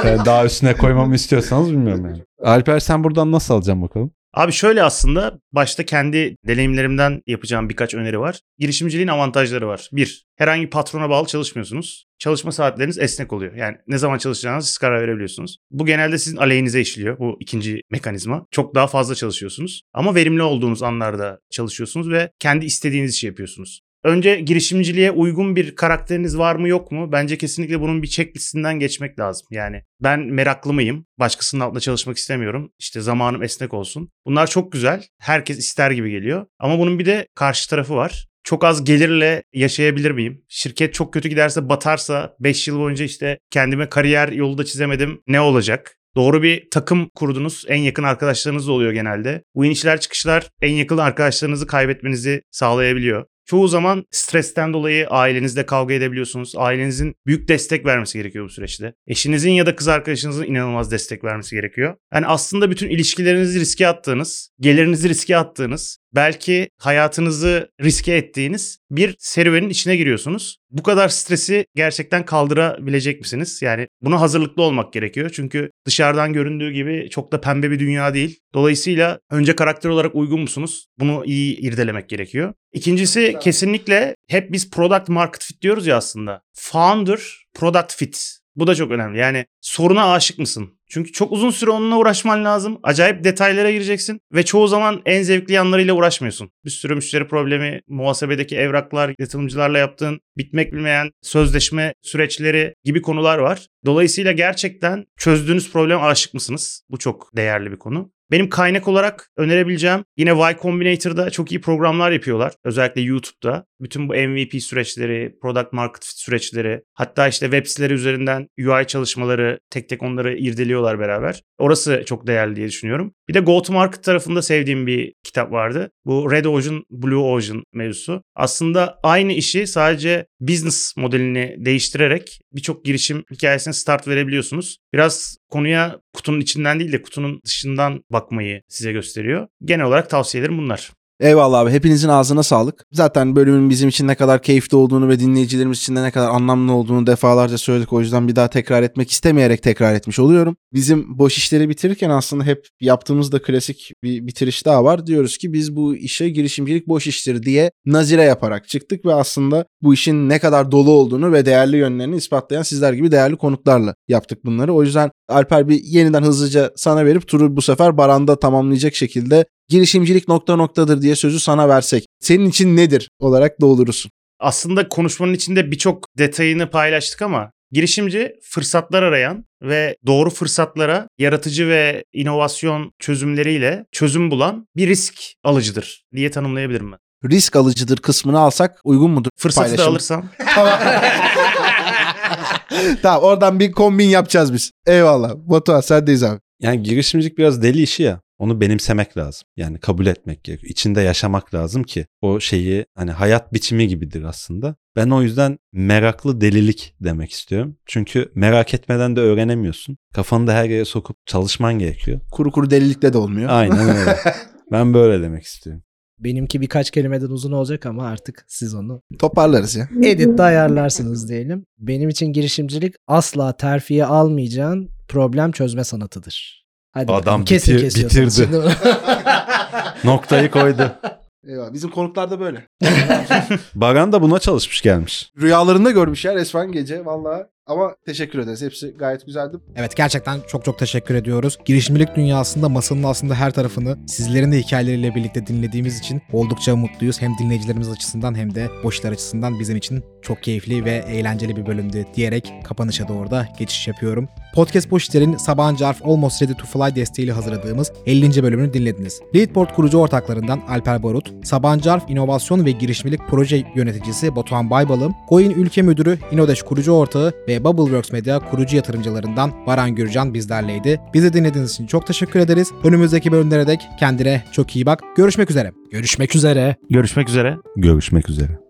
Yani daha üstüne koymamı istiyorsanız bilmiyorum yani. Alper sen buradan nasıl alacaksın bakalım? Abi şöyle aslında başta kendi deneyimlerimden yapacağım birkaç öneri var. Girişimciliğin avantajları var. Bir, herhangi patrona bağlı çalışmıyorsunuz. Çalışma saatleriniz esnek oluyor. Yani ne zaman çalışacağınızı siz karar verebiliyorsunuz. Bu genelde sizin aleyhinize işliyor bu ikinci mekanizma. Çok daha fazla çalışıyorsunuz. Ama verimli olduğunuz anlarda çalışıyorsunuz ve kendi istediğiniz işi yapıyorsunuz. Önce girişimciliğe uygun bir karakteriniz var mı yok mu? Bence kesinlikle bunun bir checklistinden geçmek lazım. Yani ben meraklı mıyım? Başkasının altında çalışmak istemiyorum. İşte zamanım esnek olsun. Bunlar çok güzel. Herkes ister gibi geliyor. Ama bunun bir de karşı tarafı var. Çok az gelirle yaşayabilir miyim? Şirket çok kötü giderse batarsa 5 yıl boyunca işte kendime kariyer yolu da çizemedim. Ne olacak? Doğru bir takım kurdunuz. En yakın arkadaşlarınız da oluyor genelde. Bu inişler çıkışlar en yakın arkadaşlarınızı kaybetmenizi sağlayabiliyor. Çoğu zaman stresten dolayı ailenizle kavga edebiliyorsunuz. Ailenizin büyük destek vermesi gerekiyor bu süreçte. Eşinizin ya da kız arkadaşınızın inanılmaz destek vermesi gerekiyor. Yani aslında bütün ilişkilerinizi riske attığınız, gelirinizi riske attığınız, belki hayatınızı riske ettiğiniz bir serüvenin içine giriyorsunuz. Bu kadar stresi gerçekten kaldırabilecek misiniz? Yani buna hazırlıklı olmak gerekiyor. Çünkü dışarıdan göründüğü gibi çok da pembe bir dünya değil. Dolayısıyla önce karakter olarak uygun musunuz? Bunu iyi irdelemek gerekiyor. İkincisi kesinlikle hep biz product market fit diyoruz ya aslında. Founder product fit. Bu da çok önemli. Yani soruna aşık mısın? Çünkü çok uzun süre onunla uğraşman lazım. Acayip detaylara gireceksin ve çoğu zaman en zevkli yanlarıyla uğraşmıyorsun. Bir sürü müşteri problemi, muhasebedeki evraklar, yatırımcılarla yaptığın bitmek bilmeyen sözleşme süreçleri gibi konular var. Dolayısıyla gerçekten çözdüğünüz problem aşık mısınız? Bu çok değerli bir konu. Benim kaynak olarak önerebileceğim yine Y Combinator'da çok iyi programlar yapıyorlar. Özellikle YouTube'da. Bütün bu MVP süreçleri, product market fit süreçleri, hatta işte web siteleri üzerinden UI çalışmaları tek tek onları irdeliyorlar beraber. Orası çok değerli diye düşünüyorum. Bir de go to market tarafında sevdiğim bir kitap vardı. Bu Red Ocean, Blue Ocean mevzusu. Aslında aynı işi sadece business modelini değiştirerek birçok girişim hikayesine start verebiliyorsunuz. Biraz konuya kutunun içinden değil de kutunun dışından bakmayı size gösteriyor. Genel olarak tavsiyelerim bunlar. Eyvallah abi. Hepinizin ağzına sağlık. Zaten bölümün bizim için ne kadar keyifli olduğunu ve dinleyicilerimiz için de ne kadar anlamlı olduğunu defalarca söyledik. O yüzden bir daha tekrar etmek istemeyerek tekrar etmiş oluyorum. Bizim boş işleri bitirirken aslında hep yaptığımız da klasik bir bitiriş daha var. Diyoruz ki biz bu işe girişimcilik boş iştir diye nazire yaparak çıktık ve aslında bu işin ne kadar dolu olduğunu ve değerli yönlerini ispatlayan sizler gibi değerli konuklarla yaptık bunları. O yüzden Alper bir yeniden hızlıca sana verip turu bu sefer Baran'da tamamlayacak şekilde girişimcilik nokta noktadır diye sözü sana versek. Senin için nedir olarak doldurursun. Aslında konuşmanın içinde birçok detayını paylaştık ama girişimci fırsatlar arayan ve doğru fırsatlara yaratıcı ve inovasyon çözümleriyle çözüm bulan bir risk alıcıdır diye tanımlayabilirim ben. Risk alıcıdır kısmını alsak uygun mudur? Fırsatı Paylaşım. da alırsam tamam oradan bir kombin yapacağız biz. Eyvallah. Batuhan sendeyiz abi. Yani girişimcilik biraz deli işi ya. Onu benimsemek lazım. Yani kabul etmek gerekiyor. İçinde yaşamak lazım ki o şeyi hani hayat biçimi gibidir aslında. Ben o yüzden meraklı delilik demek istiyorum. Çünkü merak etmeden de öğrenemiyorsun. Kafanı da her yere sokup çalışman gerekiyor. Kuru kuru delilikle de olmuyor. Aynen öyle. ben böyle demek istiyorum. Benimki birkaç kelimeden uzun olacak ama artık siz onu Toparlarız ya. editte ayarlarsınız diyelim. Benim için girişimcilik asla terfiye almayacağın problem çözme sanatıdır. Hadi Adam kesin bitir- bitirdi. Noktayı koydu. Eyvallah. Bizim konuklar da böyle. Baran da buna çalışmış gelmiş. Rüyalarında görmüş ya resmen gece valla. Ama teşekkür ederiz. Hepsi gayet güzeldi. Evet gerçekten çok çok teşekkür ediyoruz. Girişimcilik dünyasında masanın aslında her tarafını sizlerin de hikayeleriyle birlikte dinlediğimiz için oldukça mutluyuz. Hem dinleyicilerimiz açısından hem de boşlar açısından bizim için çok keyifli ve eğlenceli bir bölümdü diyerek kapanışa doğru da geçiş yapıyorum. Podcast Boşitler'in Sabancı Arf Almost Ready to Fly desteğiyle hazırladığımız 50. bölümünü dinlediniz. Leadboard kurucu ortaklarından Alper Barut, Sabancı Arf İnovasyon ve Girişimcilik Proje Yöneticisi Batuhan Baybalım, Coin Ülke Müdürü İnodeş kurucu ortağı ve Bubbleworks Media kurucu yatırımcılarından Baran Gürcan bizlerleydi. Bizi dinlediğiniz için çok teşekkür ederiz. Önümüzdeki bölümlere dek kendine çok iyi bak. Görüşmek üzere. Görüşmek üzere. görüşmek üzere. Görüşmek üzere.